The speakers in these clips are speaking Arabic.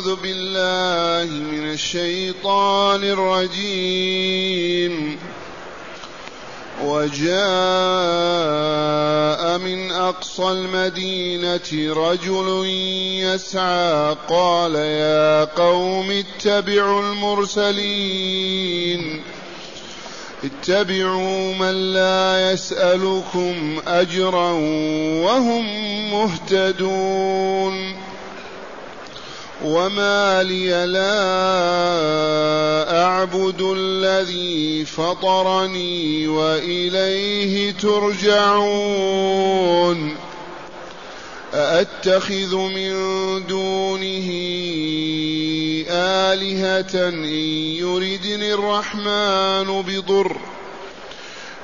أعوذ بالله من الشيطان الرجيم. وجاء من أقصى المدينة رجل يسعى قال يا قوم اتبعوا المرسلين. اتبعوا من لا يسألكم أجرا وهم مهتدون. وما لي لا اعبد الذي فطرني واليه ترجعون ااتخذ من دونه الهه ان يردني الرحمن بضر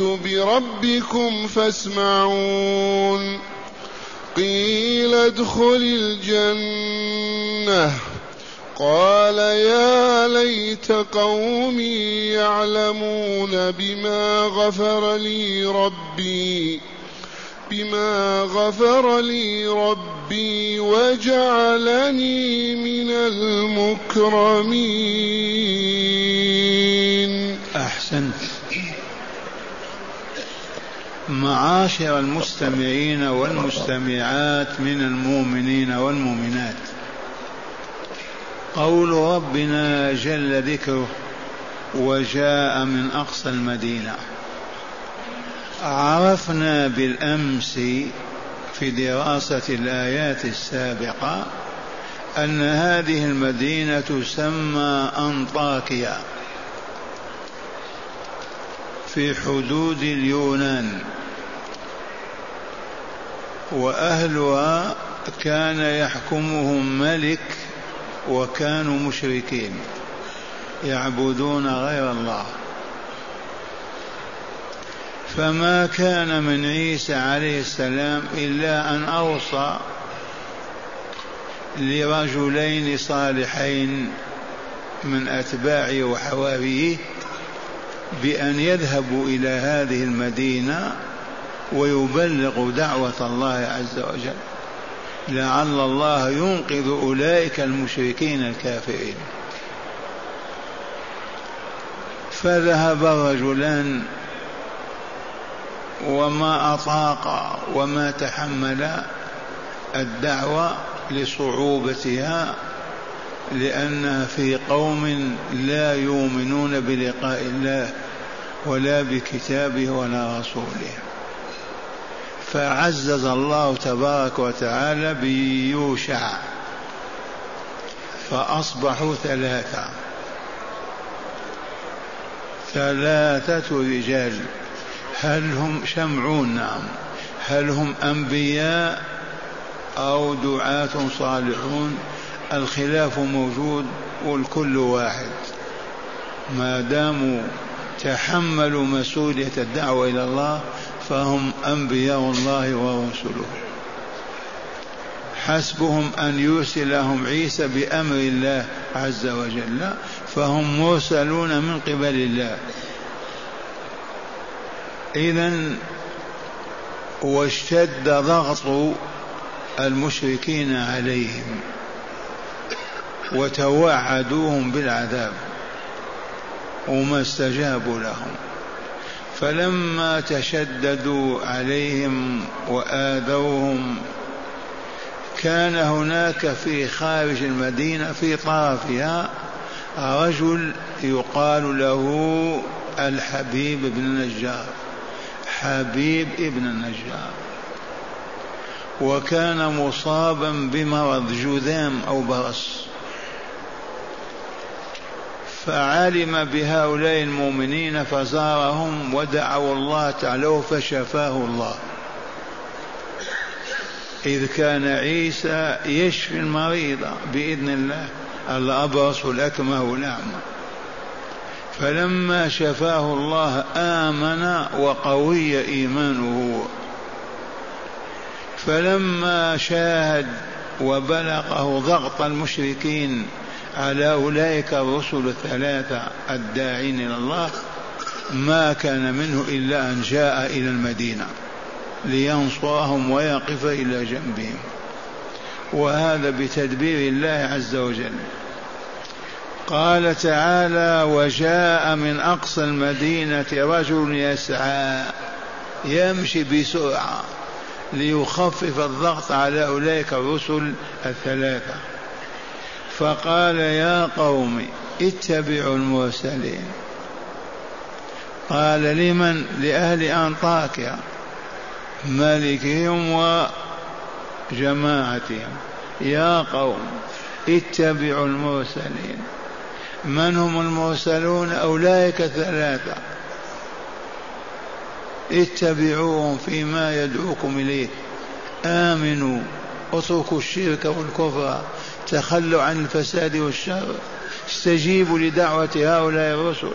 آمنت بربكم فاسمعون. قيل ادخل الجنة. قال يا ليت قومي يعلمون بما غفر لي ربي بما غفر لي ربي وجعلني من المكرمين. أحسنت. معاشر المستمعين والمستمعات من المؤمنين والمؤمنات. قول ربنا جل ذكره وجاء من أقصى المدينة. عرفنا بالأمس في دراسة الآيات السابقة أن هذه المدينة تسمى أنطاكيا. في حدود اليونان. وأهلها كان يحكمهم ملك وكانوا مشركين يعبدون غير الله. فما كان من عيسى عليه السلام إلا أن أوصى لرجلين صالحين من أتباعه وحواريه بأن يذهبوا إلى هذه المدينة ويبلغوا دعوة الله عز وجل. لعل الله ينقذ أولئك المشركين الكافرين. فذهب الرجلان وما أطاق وما تحمل الدعوة لصعوبتها لأنها في قوم لا يؤمنون بلقاء الله ولا بكتابه ولا رسوله. فعزز الله تبارك وتعالى بيوشع فأصبحوا ثلاثة. ثلاثة رجال هل هم شمعون؟ نعم. هل هم أنبياء أو دعاة صالحون؟ الخلاف موجود والكل واحد. ما داموا تحملوا مسؤولية الدعوة إلى الله فهم أنبياء الله ورسله. حسبهم أن يرسلهم عيسى بأمر الله عز وجل فهم مرسلون من قبل الله. إذا واشتد ضغط المشركين عليهم. وتوعدوهم بالعذاب وما استجابوا لهم. فلما تشددوا عليهم وآذوهم كان هناك في خارج المدينة في طرفها رجل يقال له الحبيب بن النجار حبيب ابن النجار وكان مصابا بمرض جذام أو برص. فعلم بهؤلاء المؤمنين فزارهم ودعوا الله تعالى فشفاه الله. إذ كان عيسى يشفي المريض بإذن الله. الأبرص والأكمه والأعمى فلما شفاه الله آمن وقوي إيمانه. فلما شاهد وبلغه ضغط المشركين على أولئك الرسل الثلاثة الداعين إلى الله ما كان منه إلا أن جاء إلى المدينة لينصرهم ويقف إلى جنبهم. وهذا بتدبير الله عز وجل. قال تعالى وجاء من أقصى المدينة رجل يسعى يمشي بسرعة ليخفف الضغط على أولئك الرسل الثلاثة. فقال يا قوم اتبعوا المرسلين. قال لمن؟ لأهل أنطاكيا ملكهم وجماعتهم. يا قوم اتبعوا المرسلين. من هم المرسلون؟ أولئك ثلاثة. اتبعوهم فيما يدعوكم إليه. آمنوا اتركوا الشرك والكفر. تخلوا عن الفساد والشر استجيبوا لدعوة هؤلاء الرسل.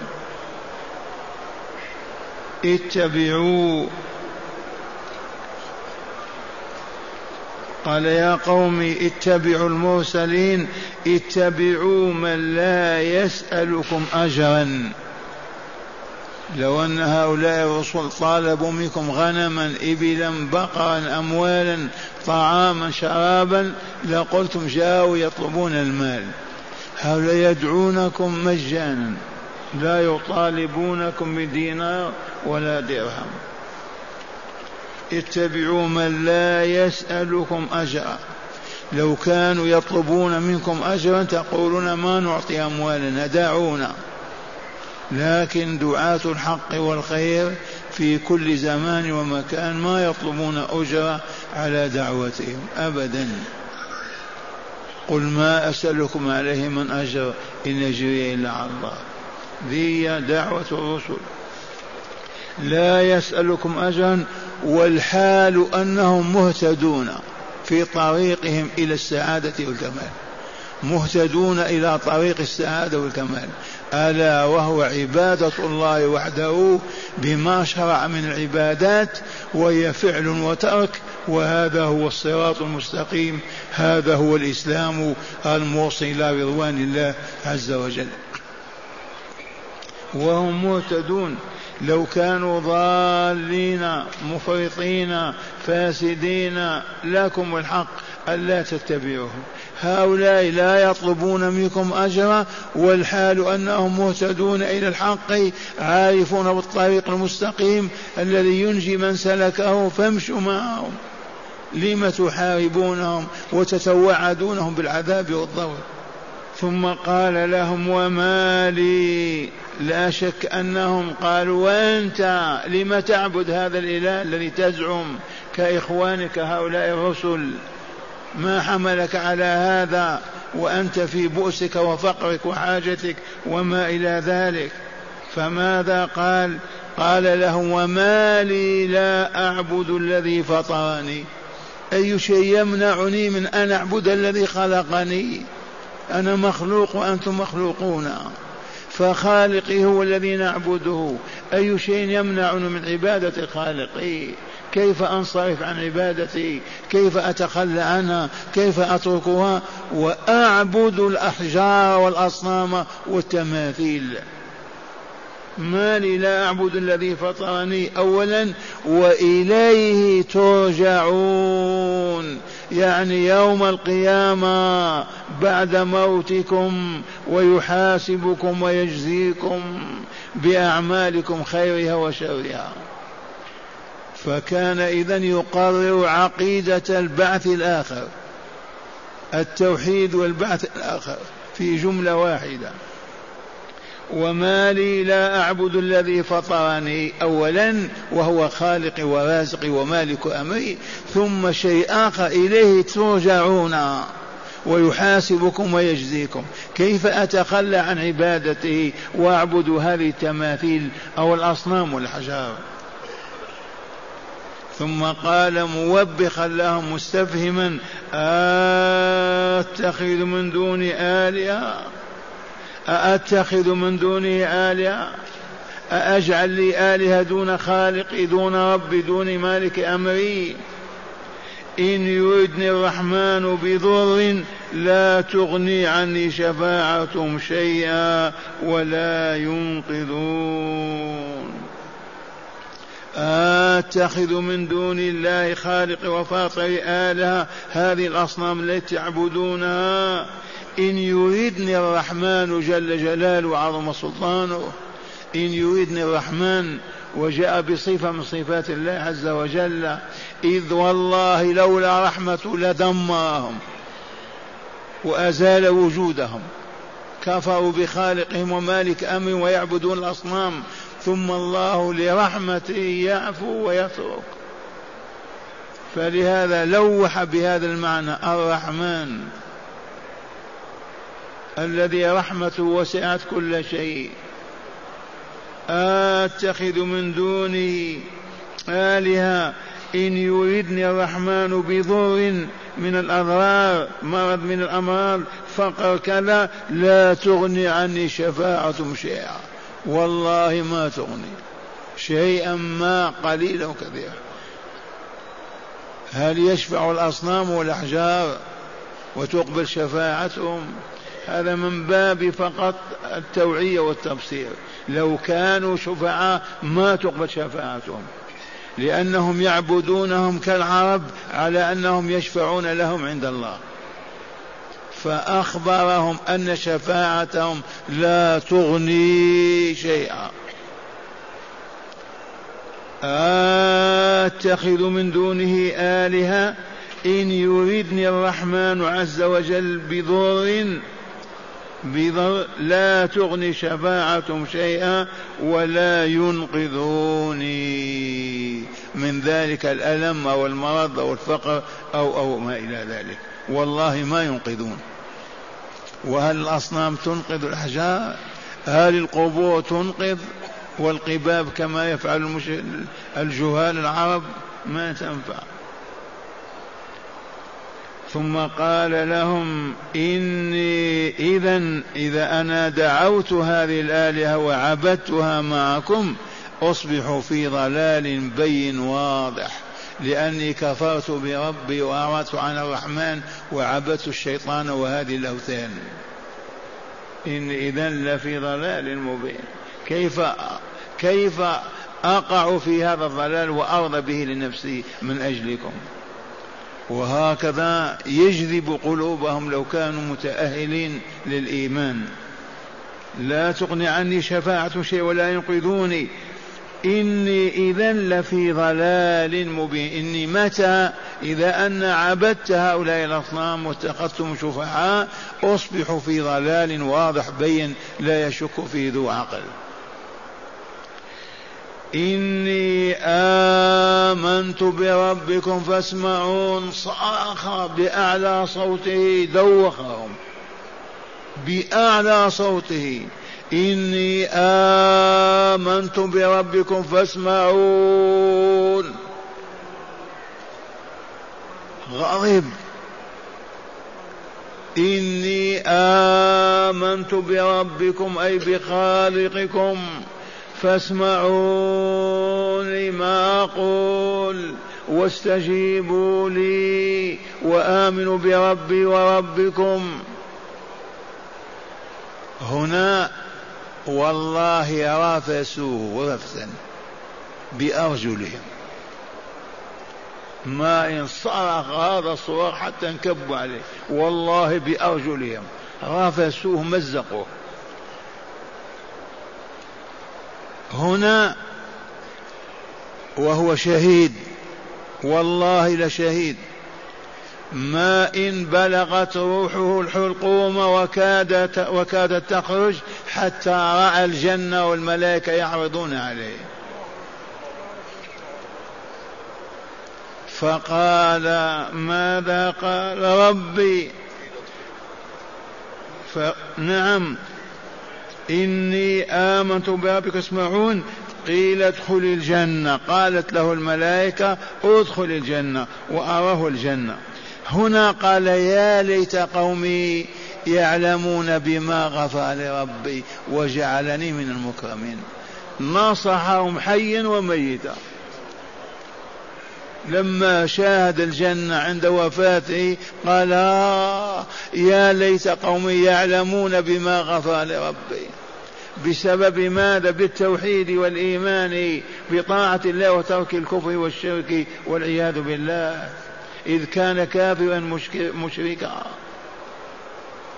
اتبعوا. قال يا قوم اتبعوا المرسلين اتبعوا من لا يسألكم أجرا. لو أن هؤلاء الرسل طالبوا منكم غنما إبلا بقرا أموالا طعاما شرابا لقلتم جاءوا يطلبون المال. هؤلاء يدعونكم مجانا لا يطالبونكم بدينار ولا درهم. اتبعوا من لا يسألكم أجرا. لو كانوا يطلبون منكم أجرا تقولون ما نعطي أموالنا دعونا. لكن دعاة الحق والخير في كل زمان ومكان ما يطلبون أجرا على دعوتهم أبدا. قل ما أسألكم عليه من أجر إن أجري إلا على الله. ذي دعوة الرسل. لا يسألكم أجرا والحال أنهم مهتدون في طريقهم إلى السعادة والكمال. مهتدون إلى طريق السعادة والكمال. ألا وهو عبادة الله وحده بما شرع من العبادات وهي فعل وترك وهذا هو الصراط المستقيم هذا هو الإسلام الموصل إلى رضوان الله عز وجل. وهم مهتدون. لو كانوا ضالين مفرطين فاسدين لكم الحق ألا تتبعوهم. هؤلاء لا يطلبون منكم أجرا والحال أنهم مهتدون إلى الحق عارفون بالطريق المستقيم الذي ينجي من سلكه. فامشوا معهم. لم تحاربونهم وتتوعدونهم بالعذاب والضوء ثم قال لهم وما لي لا شك أنهم قالوا وأنت لم تعبد هذا الإله الذي تزعم كإخوانك هؤلاء الرسل؟ ما حملك على هذا وأنت في بؤسك وفقرك وحاجتك وما إلى ذلك. فماذا قال؟ قال لهم وما لي لا أعبد الذي فطرني. أي شيء يمنعني من أن أعبد الذي خلقني؟ أنا مخلوق وأنتم مخلوقون. فخالقي هو الذي نعبده. أي شيء يمنعنا من عبادة خالقي؟ كيف أنصرف عن عبادتي؟ كيف أتخلى عنها؟ كيف أتركها؟ وأعبد الأحجار والأصنام والتماثيل. ما لي لا أعبد الذي فطرني أولا وإليه ترجعون. يعني يوم القيامة بعد موتكم ويحاسبكم ويجزيكم بأعمالكم خيرها وشرها. فكان إذا يقرر عقيدة البعث الآخر التوحيد والبعث الآخر في جملة واحدة. وما لي لا أعبد الذي فطرني أولا وهو خالق ورازق ومالك أمري ثم شيء آخر إليه ترجعون ويحاسبكم ويجزيكم. كيف أتخلى عن عبادته وأعبد هذه التماثيل أو الأصنام والحجار ثم قال موبخا لهم مستفهما أتخذ من دون آلهة؟ أأتخذ من دونه آلهة؟ أأجعل لي آلهة دون خالقي دون ربي دون مالك أمري؟ إن يردني الرحمن بضر لا تغني عني شفاعتهم شيئا ولا ينقذون. أتخذ من دون الله خالق وفاطر آلهة. هذه الأصنام التي تعبدونها. إن يريدني الرحمن جل جلاله وعظم سلطانه إن يريدني الرحمن وجاء بصفة من صفات الله عز وجل إذ والله لولا رحمة لدمرهم وأزال وجودهم. كفروا بخالقهم ومالك أمر ويعبدون الأصنام. ثم الله لرحمته يعفو ويترك فلهذا لوح بهذا المعنى الرحمن الذي رحمته وسعت كل شيء. أتخذ من دونه آلهة إن يردني الرحمن بضر من الأضرار مرض من الأمراض فقر كذا لا تغني عني شفاعتهم شيئا. والله ما تغني. شيئا ما قليلا وكثيرا. هل يشفع الأصنام والأحجار وتقبل شفاعتهم؟ هذا من باب فقط التوعية والتبصير. لو كانوا شفعاء ما تقبل شفاعتهم. لأنهم يعبدونهم كالعرب على أنهم يشفعون لهم عند الله. فأخبرهم أن شفاعتهم لا تغني شيئا. أتخذ من دونه آلهة إن يردني الرحمن عز وجل بضر بضر لا تغني شفاعتهم شيئا ولا ينقذوني. من ذلك الألم أو المرض أو الفقر أو أو ما إلى ذلك. والله ما ينقذون. وهل الأصنام تنقذ الأحجار؟ هل القبور تنقذ والقباب كما يفعل الجهال العرب؟ ما تنفع. ثم قال لهم إني إذا إذا أنا دعوت هذه الآلهة وعبدتها معكم أصبح في ضلال بين واضح. لأني كفرت بربي وأعرضت عن الرحمن وعبدت الشيطان وهذه الأوثان إن إذا لفي ضلال مبين. كيف كيف أقع في هذا الضلال وأرضى به لنفسي من أجلكم؟ وهكذا يجذب قلوبهم لو كانوا متأهلين للإيمان. لا تغني عني شفاعة شيء ولا ينقذوني. إني إذا لفي ضلال مبين. إني متى؟ إذا أن عبدت هؤلاء الأصنام واتخذتم شفعاء أصبح في ضلال واضح بين لا يشك فيه ذو عقل. إني آمنت بربكم فاسمعون. صاخ بأعلى صوته دوخهم. بأعلى صوته. إني آمنت بربكم فاسمعون. غضب إني آمنت بربكم أي بخالقكم. فاسمعون لما أقول واستجيبوا لي وآمنوا بربي وربكم. هنا والله رافسوه رفثا بأرجلهم. ما إن صرخ هذا الصراخ حتى انكبوا عليه. والله بأرجلهم. رافسوه مزقوه. هنا وهو شهيد. والله لشهيد. ما إن بلغت روحه الحلقوم وكادت وكادت تخرج حتى رأى الجنة والملائكة يعرضون عليه. فقال ماذا قال ربي؟ فنعم إني آمنت بربك. اسمعون. قيل ادخل الجنة. قالت له الملائكة ادخل الجنة. وأراه الجنة. هنا قال يا ليت قومي يعلمون بما غفر لربي وجعلني من المكرمين. نصحهم حيا وميتا لما شاهد الجنة عند وفاته قال آه يا ليت قومي يعلمون بما غفر لربي. بسبب ماذا؟ بالتوحيد والإيمان بطاعة الله وترك الكفر والشرك والعياذ بالله. إذ كان كافرا مشركا.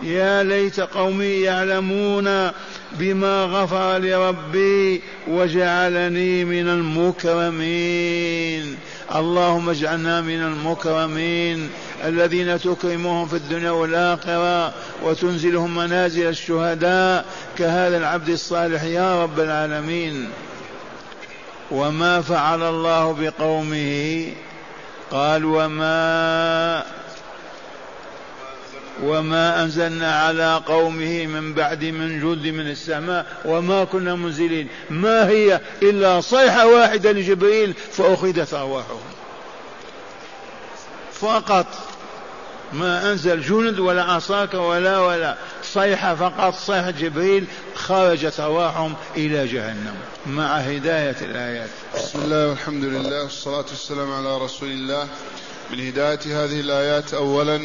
يا ليت قومي يعلمون بما غفر لربي وجعلني من المكرمين. اللهم اجعلنا من المكرمين الذين تكرمهم في الدنيا والآخرة وتنزلهم منازل الشهداء. كهذا العبد الصالح يا رب العالمين. وما فعل الله بقومه قال وما وما أنزلنا على قومه من بعد من جند من السماء وما كنا منزلين. ما هي إلا صيحة واحدة لجبريل فأخذت أرواحهم. فقط ما أنزل جند ولا عصاك ولا ولا. صيحة فقط صيحة جبريل. خرجت أرواحهم إلى جهنم. مع هداية الآيات. بسم الله والحمد لله والصلاة والسلام على رسول الله. من هداية هذه الآيات أولا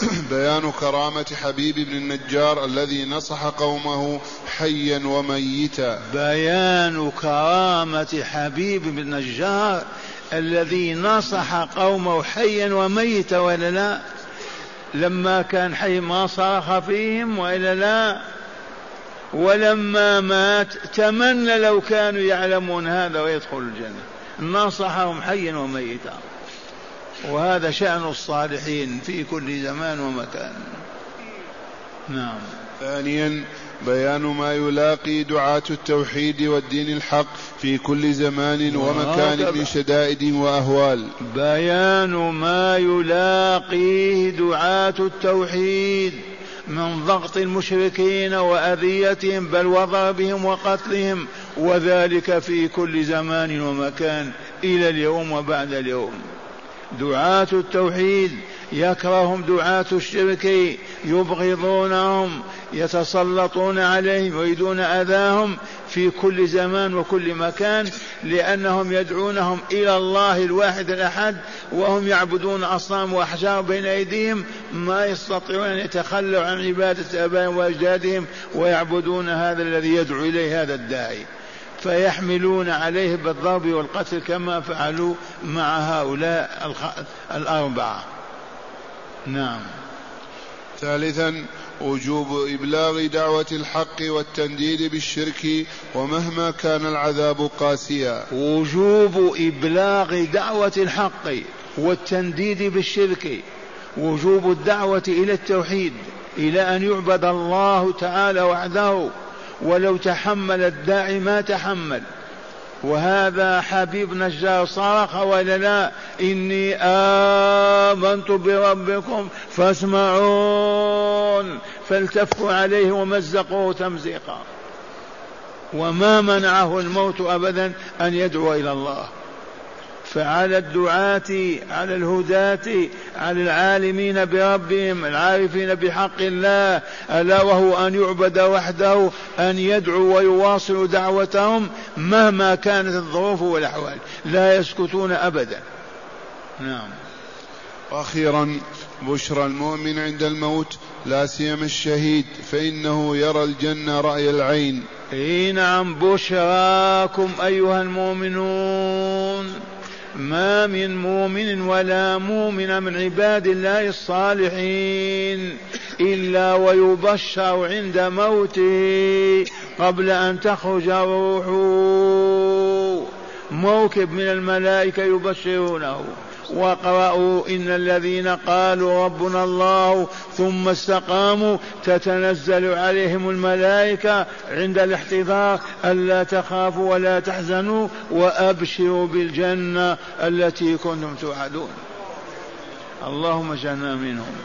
بيان كرامة حبيب بن النجار الذي نصح قومه حيا وميتا. بيان كرامة حبيب بن النجار الذي نصح قومه حيا وميتا ولا لا؟ لما كان حي ما صرخ فيهم وإلا لا ولما مات تمنى لو كانوا يعلمون هذا ويدخلوا الجنة. نصحهم حيا وميتا. وهذا شأن الصالحين في كل زمان ومكان. نعم. ثانيا بيان ما يلاقي دعاة التوحيد والدين الحق في كل زمان ومكان من شدائد وأهوال. بيان ما يلاقيه دعاة التوحيد من ضغط المشركين وأذيتهم بل وضربهم وقتلهم وذلك في كل زمان ومكان إلى اليوم وبعد اليوم. دعاة التوحيد يكرههم دعاة الشرك يبغضونهم يتسلطون عليهم ويريدون أذاهم في كل زمان وكل مكان لأنهم يدعونهم إلى الله الواحد الأحد وهم يعبدون أصنام وأحجار بين أيديهم ما يستطيعون أن يتخلوا عن عبادة آبائهم وأجدادهم ويعبدون هذا الذي يدعو إليه هذا الداعي. فيحملون عليه بالضرب والقتل كما فعلوا مع هؤلاء الأربعة. نعم. ثالثا وجوب إبلاغ دعوة الحق والتنديد بالشرك ومهما كان العذاب قاسيا. وجوب إبلاغ دعوة الحق والتنديد بالشرك وجوب الدعوة إلى التوحيد إلى أن يعبد الله تعالى وحده ولو تحمل الداعي ما تحمل. وهذا حبيب نجار صرخ ولا لا إني آمنت بربكم فاسمعون فالتفوا عليه ومزقوه تمزيقا. وما منعه الموت أبدا أن يدعو إلى الله. فعلى الدعاة على الهداة على العالمين بربهم العارفين بحق الله ألا وهو أن يعبد وحده أن يدعو ويواصل دعوتهم مهما كانت الظروف والأحوال. لا يسكتون أبدا. نعم. وأخيرا بشرى المؤمن عند الموت لا سيما الشهيد فإنه يرى الجنة رأي العين. إي نعم بشراكم أيها المؤمنون. ما من مؤمن ولا مؤمن من عباد الله الصالحين إلا ويبشر عند موته قبل أن تخرج روحه. موكب من الملائكة يبشرونه. واقرأوا إن الذين قالوا ربنا الله ثم استقاموا تتنزل عليهم الملائكة عند الاحتضار ألا تخافوا ولا تحزنوا وأبشروا بالجنة التي كنتم توعدون. اللهم اجعلنا منهم.